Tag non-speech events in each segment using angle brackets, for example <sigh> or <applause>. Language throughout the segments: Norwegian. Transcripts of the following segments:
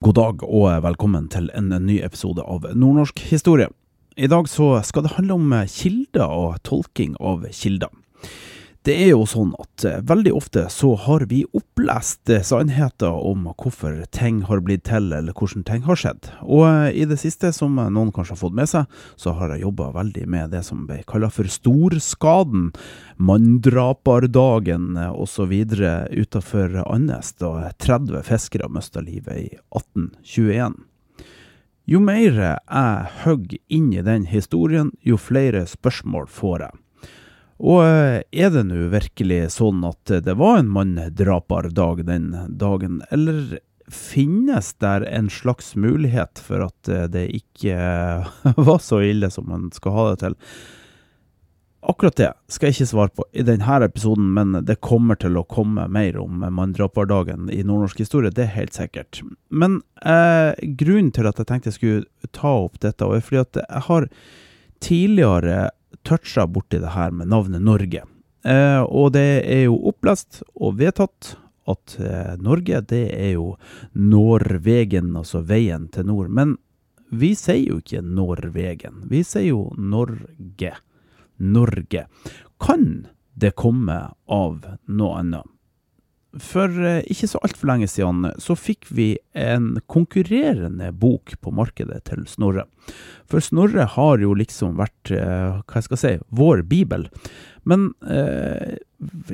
God dag og velkommen til en ny episode av Nordnorsk historie. I dag så skal det handle om kilder og tolking av kilder. Det er jo sånn at eh, veldig ofte så har vi opplest eh, sannheter om hvorfor ting har blitt til, eller hvordan ting har skjedd. Og eh, i det siste, som noen kanskje har fått med seg, så har jeg jobba veldig med det som ble kalla for storskaden, manndraperdagen osv. utafor Andenes, da 30 fiskere mista livet i 1821. Jo mer jeg hogger inn i den historien, jo flere spørsmål får jeg. Og eh, er det nå virkelig sånn at det var en manndraperdag den dagen, eller finnes der en slags mulighet for at eh, det ikke <laughs> var så ille som man skal ha det til? Akkurat det skal jeg ikke svare på i denne episoden, men det kommer til å komme mer om manndraperdagen i nordnorsk historie, det er helt sikkert. Men eh, grunnen til at jeg tenkte jeg skulle ta opp dette, er fordi at jeg har tidligere toucha borti det her med navnet Norge. Eh, og det er jo opplest og vedtatt at eh, Norge, det er jo Norvegen, altså veien til nord. Men vi sier jo ikke Norvegen, vi sier jo Norge. Norge. Kan det komme av noe annet? For eh, ikke så altfor lenge siden så fikk vi en konkurrerende bok på markedet til Snorre. For Snorre har jo liksom vært, eh, hva jeg skal si, vår bibel. Men eh,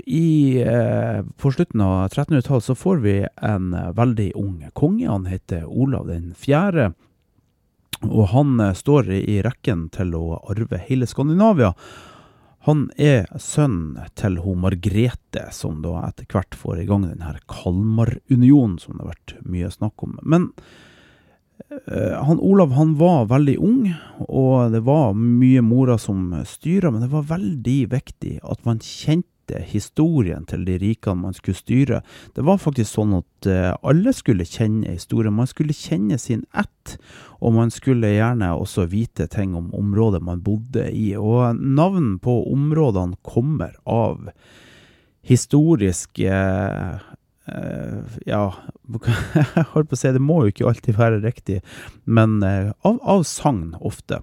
i, eh, på slutten av 1300-tallet så får vi en veldig ung konge. Han heter Olav den fjerde. Og han eh, står i rekken til å arve hele Skandinavia. Han er sønn til hun Margrete, som da etter hvert får i gang denne Kalmarunionen, som det har vært mye snakk om. Men uh, han Olav han var veldig ung, og det var mye mora som styra, men det var veldig viktig at man kjente historien til de rikene man skulle styre. Det var faktisk sånn at uh, alle skulle kjenne historien. Man skulle kjenne sin ett, og man skulle gjerne også vite ting om området man bodde i. Og navn på områdene kommer av historiske uh, ja, jeg <laughs> holdt på å si det må jo ikke alltid være riktig, men av, av sagn ofte.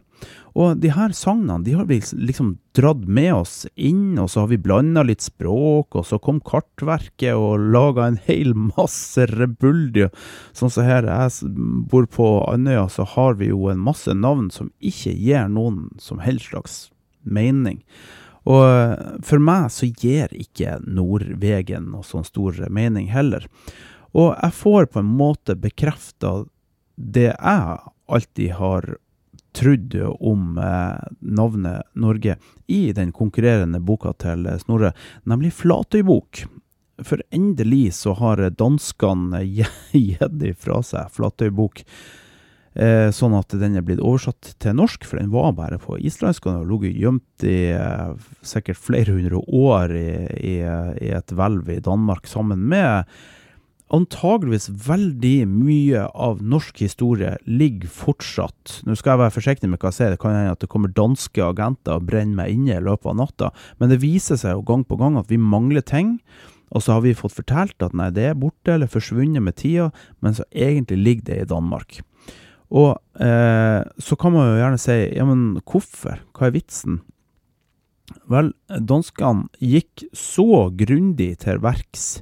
Og de her sagnene de har vi liksom dratt med oss inn, og så har vi blanda litt språk, og så kom Kartverket og laga en hel masse rebuldier. Sånn som her jeg bor på Andøya, så har vi jo en masse navn som ikke gir noen som helst slags mening. Og for meg så gir ikke Nordvegen noe sånn stor mening heller. Og jeg får på en måte bekrefta det jeg alltid har trodd om eh, navnet Norge i den konkurrerende boka til Snorre, nemlig Flatøybok. For endelig så har danskene <laughs> gitt ifra seg Flatøybok. Eh, sånn at den er blitt oversatt til norsk, for den var bare på islandsk. Og den har ligget gjemt i eh, sikkert flere hundre år i, i, i et hvelv i Danmark, sammen med antageligvis veldig mye av norsk historie ligger fortsatt Nå skal jeg være forsiktig med hva jeg sier, det kan hende at det kommer danske agenter og brenner meg inne i løpet av natta, men det viser seg jo gang på gang at vi mangler ting. Og så har vi fått fortalt at nei, det er borte eller forsvunnet med tida, men så egentlig ligger det i Danmark. Og eh, så kan man jo gjerne si ja, men hvorfor? Hva er vitsen? Vel, danskene gikk så grundig til verks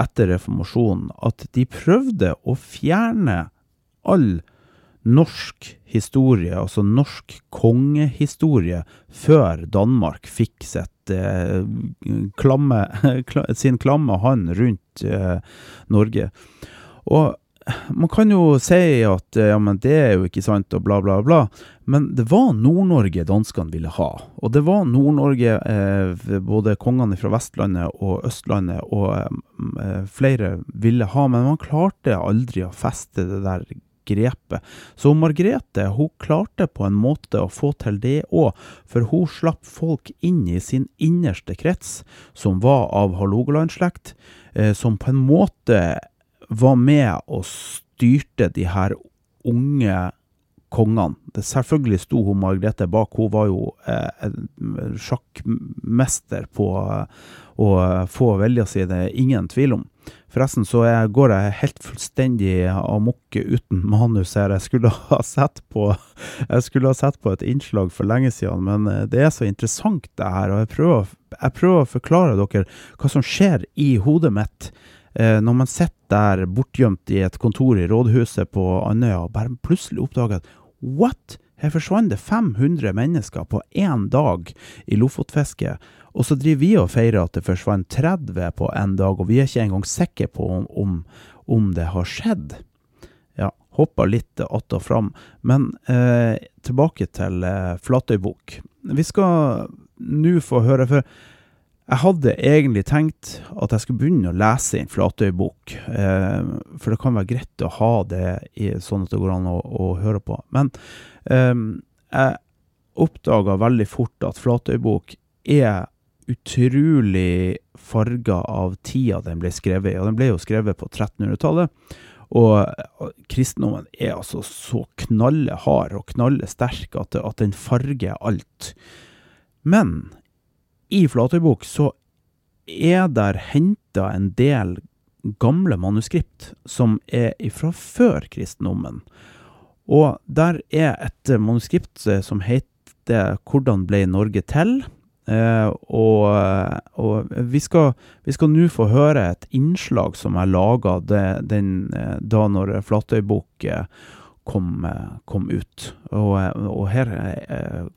etter reformasjonen at de prøvde å fjerne all norsk historie, altså norsk kongehistorie, før Danmark fikk sitt, eh, klamme, <laughs> sin klamme hånd rundt eh, Norge. Og man kan jo si at ja, men det er jo ikke sant, og bla, bla, bla. Men det var Nord-Norge danskene ville ha. Og det var Nord-Norge, eh, både kongene fra Vestlandet og Østlandet og eh, flere ville ha, men man klarte aldri å feste det der grepet. Så Margrethe hun klarte på en måte å få til det òg, for hun slapp folk inn i sin innerste krets, som var av Hålogaland-slekt, eh, som på en måte var med og styrte de her unge kongene. Det selvfølgelig sto hun Margrethe bak, hun var jo eh, sjakkmester på eh, å få vilja si, det er ingen tvil om. Forresten så jeg går jeg helt fullstendig amok uten manus her. Jeg skulle ha sett på jeg skulle ha sett på et innslag for lenge siden, men eh, det er så interessant det her. og Jeg prøver, jeg prøver å forklare dere hva som skjer i hodet mitt eh, når man sitter der bortgjemt i et kontor i rådhuset på Andøya og bare plutselig oppdager at what? Her forsvant det 500 mennesker på én dag i Lofotfisket. Og så driver vi og feirer at det forsvant 30 på én dag, og vi er ikke engang sikre på om, om, om, det har skjedd. Ja, hoppa litt att og fram. Men eh, tilbake til eh, Flatøybukk. Vi skal nå få høre, for jeg hadde egentlig tenkt at jeg skulle begynne å lese en Flatøybukk. Eh, for det kan være greit å ha det i, sånn at det går an å, å høre på. Men eh, jeg oppdaga veldig fort at Flatøybukk er utrolig farga av tida den ble skrevet i. Og den ble jo skrevet på 1300-tallet. Og kristendommen er altså så knallhard og knallesterk at, at den farger alt. Men i Flatøybukk så er der henta en del gamle manuskript som er fra før kristendommen. Og der er et manuskript som heter 'Hvordan ble Norge til?' Eh, og, og, vi skal, nå få høre et innslag som jeg laga da når Flatøybukk kom, kom ut. Og, og her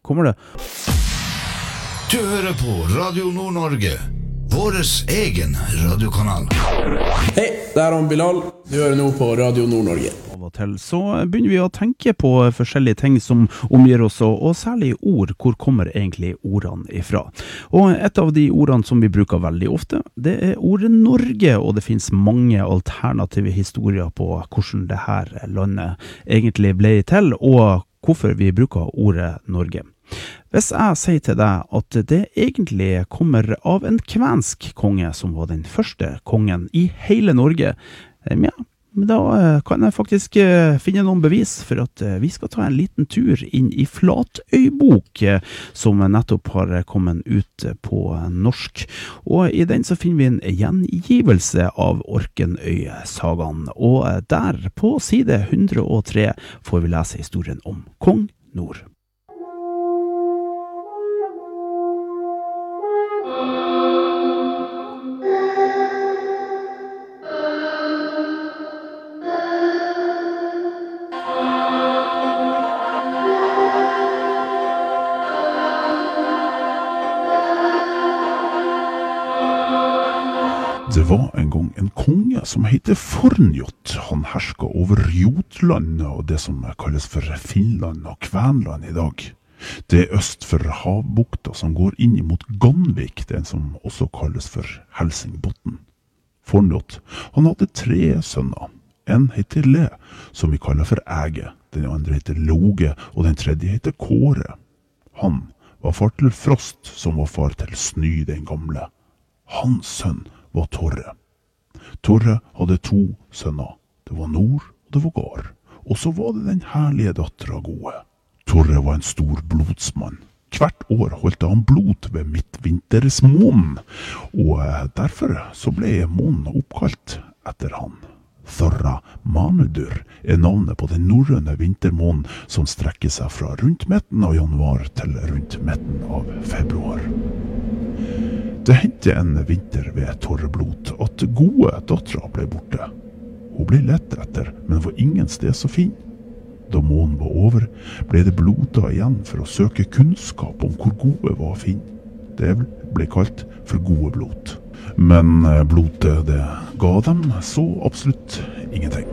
kommer det du hører på Radio Nord-Norge, vår egen radiokanal. Hei, det er han Bilal. Du hører nå på Radio Nord-Norge. Av og til så begynner vi å tenke på forskjellige ting som omgir oss, og særlig ord. Hvor kommer egentlig ordene ifra? Og et av de ordene som vi bruker veldig ofte, det er ordet Norge, og det finnes mange alternative historier på hvordan det her landet egentlig ble til, og hvorfor vi bruker ordet Norge. Hvis jeg sier til deg at det egentlig kommer av en kvensk konge som var den første kongen i hele Norge, eh, ja, da eh, kan jeg faktisk eh, finne noen bevis for at vi skal ta en liten tur inn i Flatøybok, som nettopp har kommet ut på norsk. Og i den så finner vi en gjengivelse av Orkenøy-sagaen, og der, på side 103, får vi lese historien om kong Nord. Det var en gang en konge som heter Fornjot. Han herska over Jotlandet og det som kalles for Finland og Kvenland i dag. Det er øst for havbukta som går inn mot Ganvik, den som også kalles for Helsingbotn. Fornjot han hadde tre sønner. En heter Le, som vi kaller for Ege. Den andre heter Loge, og den tredje heter Kåre. Han var far til Frost, som var far til Sny den gamle. Hans sønn var Torre. Torre hadde to sønner. Det var Nord, og det var Gard. Og så var det den herlige dattera Gode. Torre var en stor blodsmann. Hvert år holdt han blod ved midtvintersmånen, og eh, derfor så ble månen oppkalt etter han. Thorra Manudur er navnet på den norrøne vintermånen som strekker seg fra rundt midten av januar til rundt midten av februar. Det hendte en vinter ved Torreblot at gode dattera ble borte. Hun ble lett etter, men var ingen sted å finne. Da månen var over, ble det blota igjen for å søke kunnskap om hvor gode var å finne. Det ble kalt for gode blot. Men eh, blotet det ga dem så absolutt ingenting.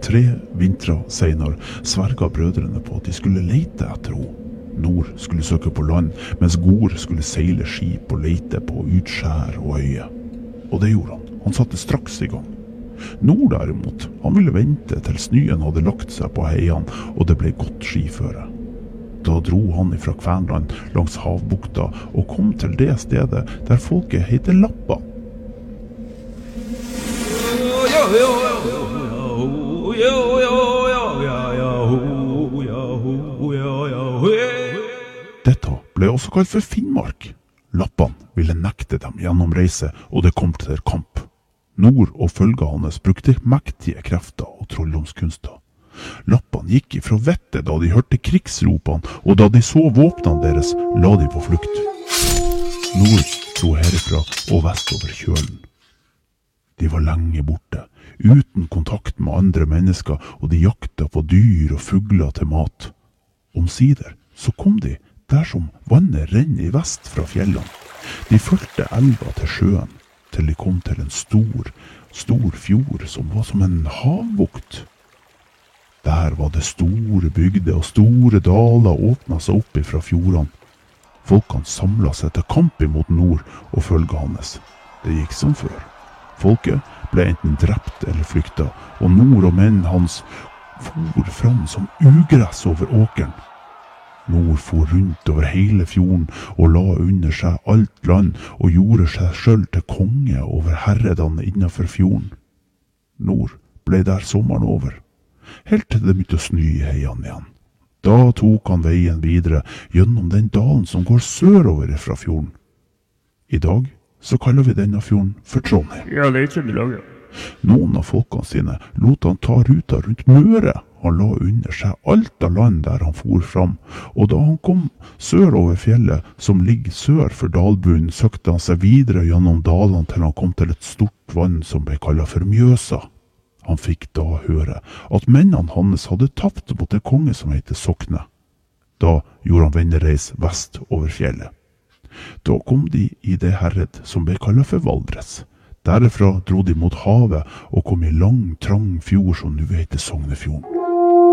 Tre vintre seinere sverga brødrene på at de skulle leite etter henne. Nord skulle søke på land, mens Gord skulle seile skip og leite på utskjær og øye. Og det gjorde han. Han satte straks i gang. Nord derimot, han ville vente til snøen hadde lagt seg på heiene og det ble godt skiføre. Da dro han ifra Kvænland langs havbukta og kom til det stedet der folket heter Lappa. Dette ble også kalt for Finnmark. Lappene ville nekte dem gjennomreise, og det kom til kamp. Nord og følget hans brukte mektige krefter og trolldomskunster. Lappene gikk ifra vettet da de hørte krigsropene, og da de så våpnene deres, la de på flukt. Nord dro herifra og vestover kjølen. De var lenge borte, uten kontakt med andre mennesker, og de jakta på dyr og fugler til mat. Omsider så kom de der som vannet renner i vest fra fjellene. De fulgte elva til sjøen, til de kom til en stor, stor fjord som var som en havbukt. Der var det store bygder, og store daler åpna seg opp ifra fjordene. Folkene samla seg til kamp imot nord og følget hans. Det gikk som før. Folket ble enten drept eller flykta, og nord og menn hans for fram som ugress over åkeren. Nord for rundt over hele fjorden og la under seg alt land og gjorde seg sjøl til konge over herredene innafor fjorden. Nord ble der sommeren over, helt til det begynte å snø i heiene igjen. Da tok han veien videre gjennom den dalen som går sørover fra fjorden. I dag så kaller vi denne fjorden for Trondheim. Ja, det er Trøndelag, ja. Noen av folkene sine lot han ta ruta rundt Møre. Han la under seg alt av land der han for fram, og da han kom sørover fjellet som ligger sør for dalbunnen, søkte han seg videre gjennom dalene til han kom til et stort vann som ble kalla for Mjøsa. Han fikk da høre at mennene hans hadde tapt mot en konge som heter Sokne. Da gjorde han vendereis vest over fjellet. Da kom de i det herred som ble kalla for Valdres. Derfra dro de mot havet og kom i lang, trang fjord som nå heter Sognefjorden.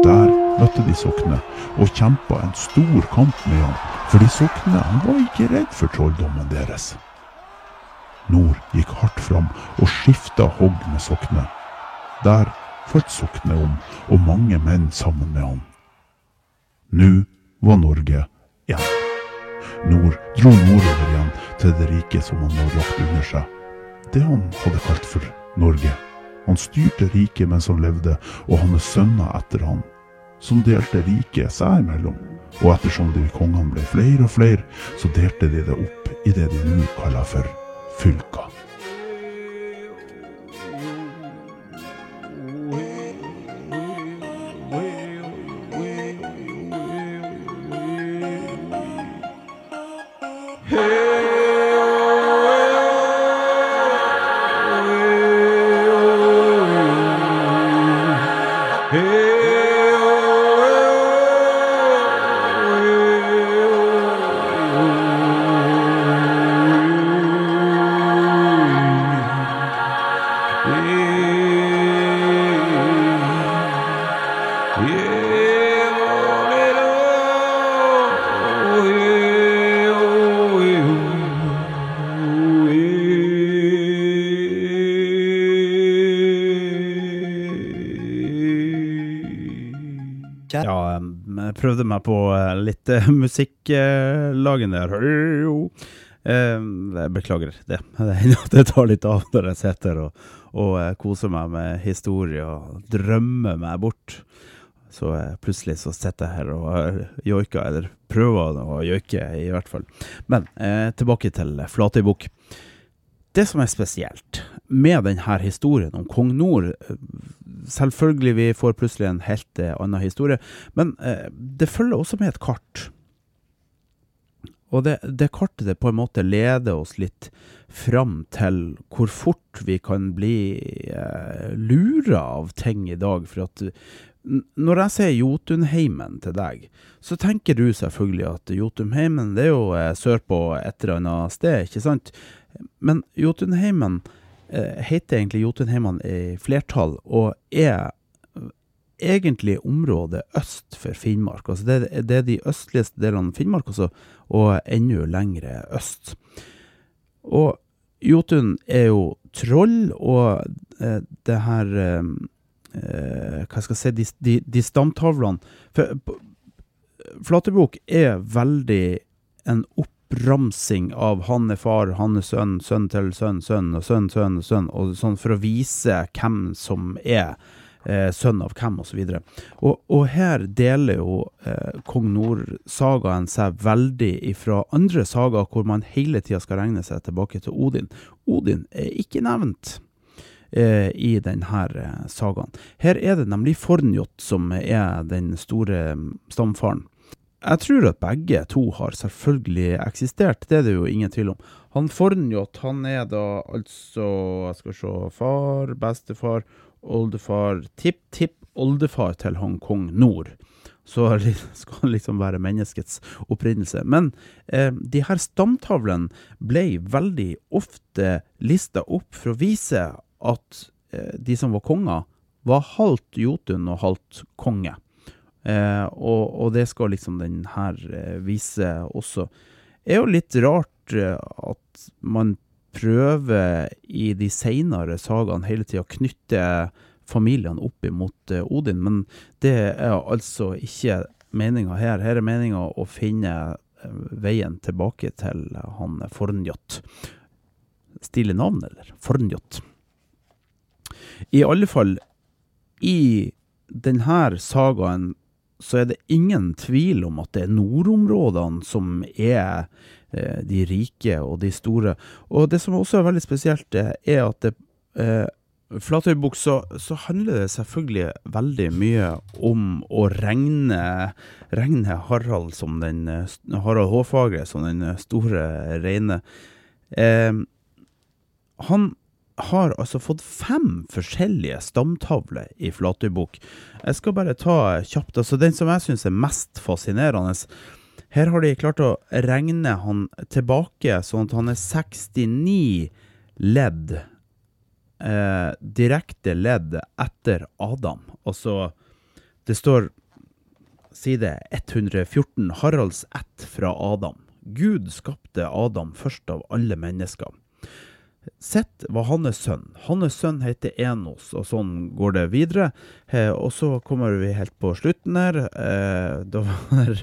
Der møtte de Sokne og kjempa en stor kamp med han, fordi Sokne han var ikke redd for trolldommen deres. Nord gikk hardt fram og skifta hogg med Sokne. Der falt Sokne om, og mange menn sammen med han. Nå var Norge igjen. Nord dro nordover igjen til det riket som han hadde lagt under seg. Det han hadde kalt for Norge. Han styrte riket mens han levde, og hans sønner etter han, som delte riket seg imellom. Og ettersom de kongene ble flere og flere, så delte de det opp i det de nå kaller for fylker. Prøvde meg på eh, litt eh, <laughs> musikklagen der. Eh, jeg beklager det. <laughs> Det tar litt av når jeg sitter og, og koser meg med historie og drømmer meg bort. Så plutselig så sitter jeg her og joiker, eller prøver å joike i hvert fall. Men tilbake til Flatøybukk. Det som er spesielt med denne historien om Kong Nord eh, Selvfølgelig vi får plutselig en helt eh, annen historie, men eh, det følger også med et kart. Og det, det kartet det på en måte leder oss litt fram til hvor fort vi kan bli eh, lura av ting i dag. For at når jeg sier Jotunheimen til deg, så tenker du selvfølgelig at Jotunheimen det er jo eh, sørpå et eller annet sted, ikke sant? Men Jotunheimen eh, heter egentlig Jotunheimen i flertall, og er eh, egentlig området øst for Finnmark. Altså det, det er de østligste delene av Finnmark, også, og enda lengre øst. Og Jotun er jo troll, og eh, det her eh, Hva skal jeg si De, de, de stamtavlene For Flatebok er veldig en oppramsing av han er far, han er sønn, sønn til sønn, sønn og sønn, sønn og sønn, og sånn for å vise hvem som er eh, sønn av hvem, osv. Og, og her deler jo eh, Kong Nord-sagaen seg veldig ifra andre sagaer hvor man hele tida skal regne seg tilbake til Odin. Odin er ikke nevnt eh, i denne eh, sagaen. Her er det nemlig Fornjot som er den store mm, stamfaren. Jeg tror at begge to har selvfølgelig eksistert, det er det jo ingen tvil om. Han Fornjot, han er da altså, jeg skal se, far, bestefar, oldefar, tipp-tipp-oldefar til han kong Nord. Så <laughs> skal han liksom være menneskets opprinnelse. Men eh, de her stamtavlene ble veldig ofte lista opp for å vise at eh, de som var konger, var halvt Jotun og halvt konge. Eh, og, og det skal liksom den her eh, vise også. Det er jo litt rart eh, at man prøver i de seinere sagaene hele tida å knytte familiene opp imot eh, Odin, men det er altså ikke meninga her. Her er meninga å finne veien tilbake til han Fornjot. Stilig navn, eller? Fornjot. I alle fall, i denne sagaen så er det ingen tvil om at det er nordområdene som er eh, de rike og de store. Og det som også er veldig spesielt, er at det, eh, Flatøybukk så, så handler det selvfølgelig veldig mye om å regne, regne Harald som den eh, Harald Håfagre som den store reine. Eh, han har altså fått fem forskjellige stamtavler i Flatøybok. Jeg skal bare ta kjapt, altså den som jeg syns er mest fascinerende. Her har de klart å regne han tilbake, sånn at han er 69 ledd, eh, direkte ledd etter Adam. Altså, det står side 114, Haralds ett fra Adam. Gud skapte Adam først av alle mennesker. Sett var hans sønn. Hans sønn heter Enos, og sånn går det videre. Eh, og så kommer vi helt på slutten her. Eh, da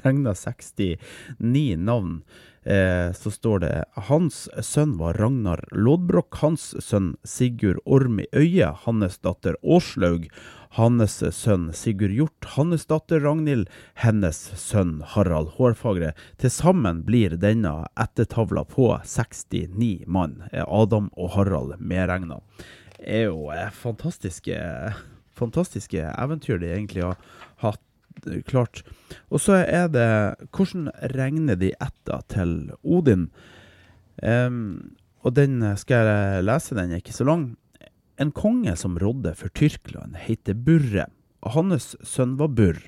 regna 69 navn. Eh, så står det hans sønn var Ragnar Lodbrok, hans sønn Sigurd Orm i Øye, hans datter Åslaug, hans sønn Sigurd Hjort, hans datter Ragnhild, hennes sønn Harald Hårfagre. Til sammen blir denne ettertavla på 69 mann. Adam og Harald medregna. Det er jo eh, fantastiske, fantastiske eventyr de egentlig har hatt eh, klart. Og så er det Hvordan regner de etter til Odin? Um, og den skal jeg lese, den er ikke så lang. En konge som rådde for Tyrkland, heter Burre, og hans sønn var Burr.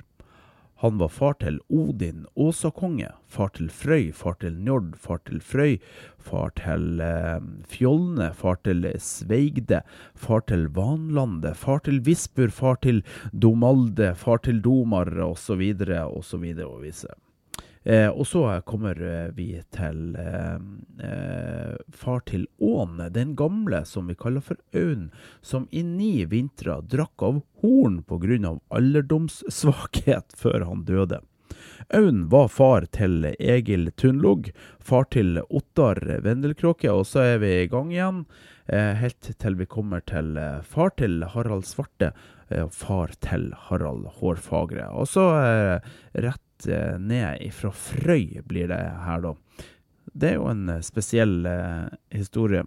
Han var far til Odin, Åsakonge, far til Frøy, far til Njord, far til Frøy, far til eh, Fjollne, far til Sveigde, far til Vanlandet, far til Vispur, far til Domalde, far til Domar, osv., osv. og vise. Eh, og så kommer eh, vi til eh, eh, far til Åne, den gamle som vi kaller for Aun, som i ni vintre drakk av horn av alderdomssvakhet <laughs> før han døde. Aun var far til Egil Tunlog, far til Ottar Vendelkråke, og så er vi i gang igjen, eh, helt til vi kommer til far til Harald Svarte, og far til Harald Hårfagre. Og så rett eh, ned ifra Frøy blir det her, da. Det er jo en eh, spesiell eh, historie.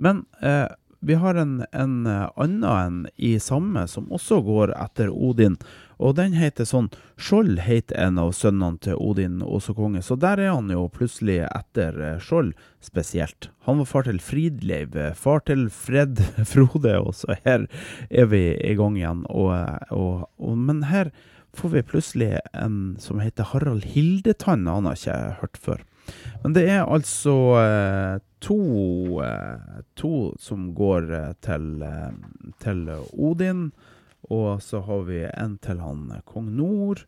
Men eh, vi har en, en annen en i samme som også går etter Odin. Og den heter sånn Skjold heter en av sønnene til Odin også konge, så der er han jo plutselig etter Skjold spesielt. Han var far til Fridleiv, far til Fred <laughs> Frode, og så her er vi i gang igjen. Og, og, og, men her får vi plutselig en som heter Harald Hildetann, han har ikke hørt før. Men det er altså eh, to, eh, to som går eh, til, til Odin. Og så har vi en til han kong Nord.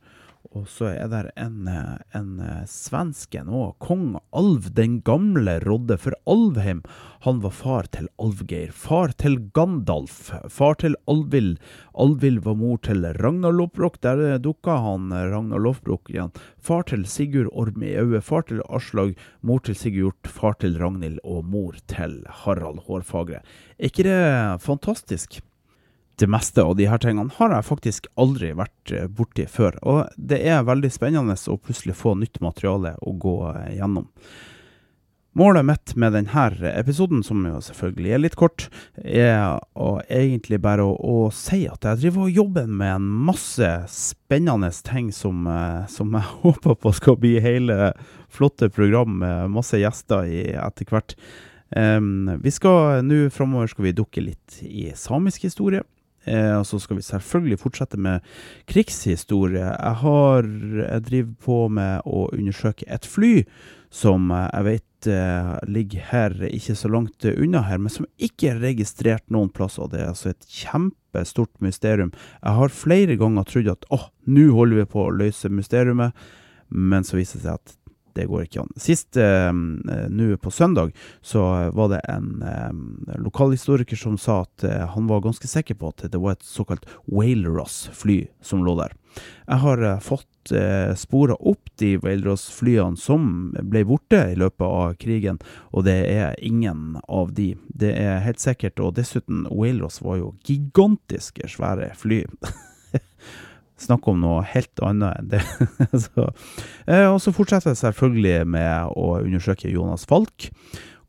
Og så er det en, en svenske nå, kong Alv den gamle rådde for Alvheim. Han var far til Alvgeir, far til Gandalf, far til Alvild. Alvild var mor til Ragnar Lofbrok, der dukka han Ragnar Lofbrok igjen. Far til Sigurd Orm i Aue, far til Aslag, mor til Sigurd, far til Ragnhild og mor til Harald Hårfagre. Er ikke det fantastisk? Det meste av de her tingene har jeg faktisk aldri vært eh, borti før. Og det er veldig spennende å plutselig få nytt materiale å gå eh, gjennom. Målet mitt med denne episoden, som jo selvfølgelig er litt kort, er å egentlig bare å, å si at jeg driver og jobber med en masse spennende ting som, eh, som jeg <laughs> håper på skal bli hele flotte program med masse gjester i etter hvert. Um, vi skal Nå framover skal vi dukke litt i samisk historie. Eh, og så skal vi selvfølgelig fortsette med krigshistorie. Jeg har Jeg driver på med å undersøke et fly som jeg vet eh, ligger her, ikke så langt unna her, men som ikke er registrert noen plass. Og det er altså et kjempestort mysterium. Jeg har flere ganger trodd at åh, nå holder vi på å løse mysteriumet, men så viser det seg at det går ikke an. Sist eh, nå på søndag så var det en eh, lokalhistoriker som sa at eh, han var ganske sikker på at det var et såkalt Whaleross-fly som lå der. Jeg har eh, fått spora opp de Whaleross-flyene som ble borte i løpet av krigen, og det er ingen av de. Det er helt sikkert, og dessuten, Whaleross var jo gigantiske, svære fly. <laughs> Snakk om noe helt annet enn det. <laughs> så, eh, og så fortsetter jeg selvfølgelig med å undersøke Jonas Falk,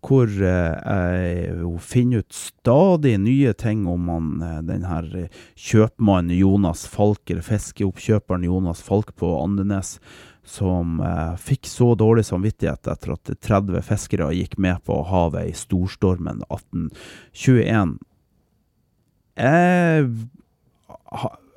hvor eh, jeg finner ut stadig nye ting om han, eh, den her kjøpmannen Jonas Falk, eller fiskeoppkjøperen Jonas Falk på Andenes, som eh, fikk så dårlig samvittighet etter at 30 fiskere gikk med på havet i storstormen 1821. Jeg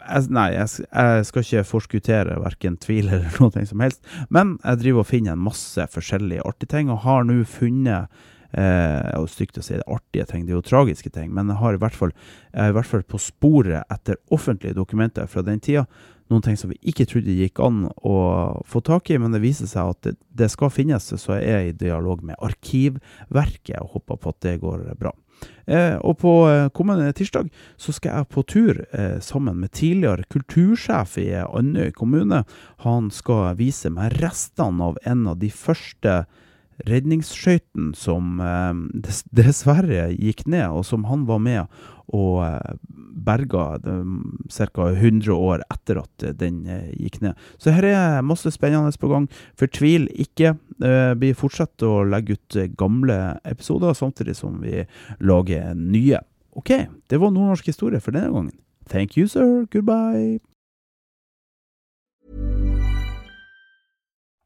jeg, nei, jeg, jeg, skal ikke forskuttere verken tvil eller <laughs> noe som helst. Men jeg driver og finner en masse forskjellige artige ting, og har nå funnet eh, er stygt å si det, artige ting, det er jo tragiske ting, men jeg har i hvert fall, i hvert fall på sporet etter offentlige dokumenter fra den tida. Noen ting som vi ikke trodde gikk an å få tak i, men det viser seg at det, det skal finnes, så jeg er i dialog med Arkivverket og håper på at det går bra. Eh, og på eh, kommende tirsdag så skal jeg på tur eh, sammen med tidligere kultursjef i Andøy kommune. Han skal vise meg restene av en av de første redningsskøytene som eh, <laughs> dessverre gikk ned, og som han var med og eh, berga ca. 100 år etter at den eh, gikk ned. Så her er masse spennende på gang. Fortvil ikke. Vi fortsetter å legge ut gamle episoder, samtidig som vi lager nye. OK, det var nordnorsk historie for denne gangen. Thank you, sir. Goodbye.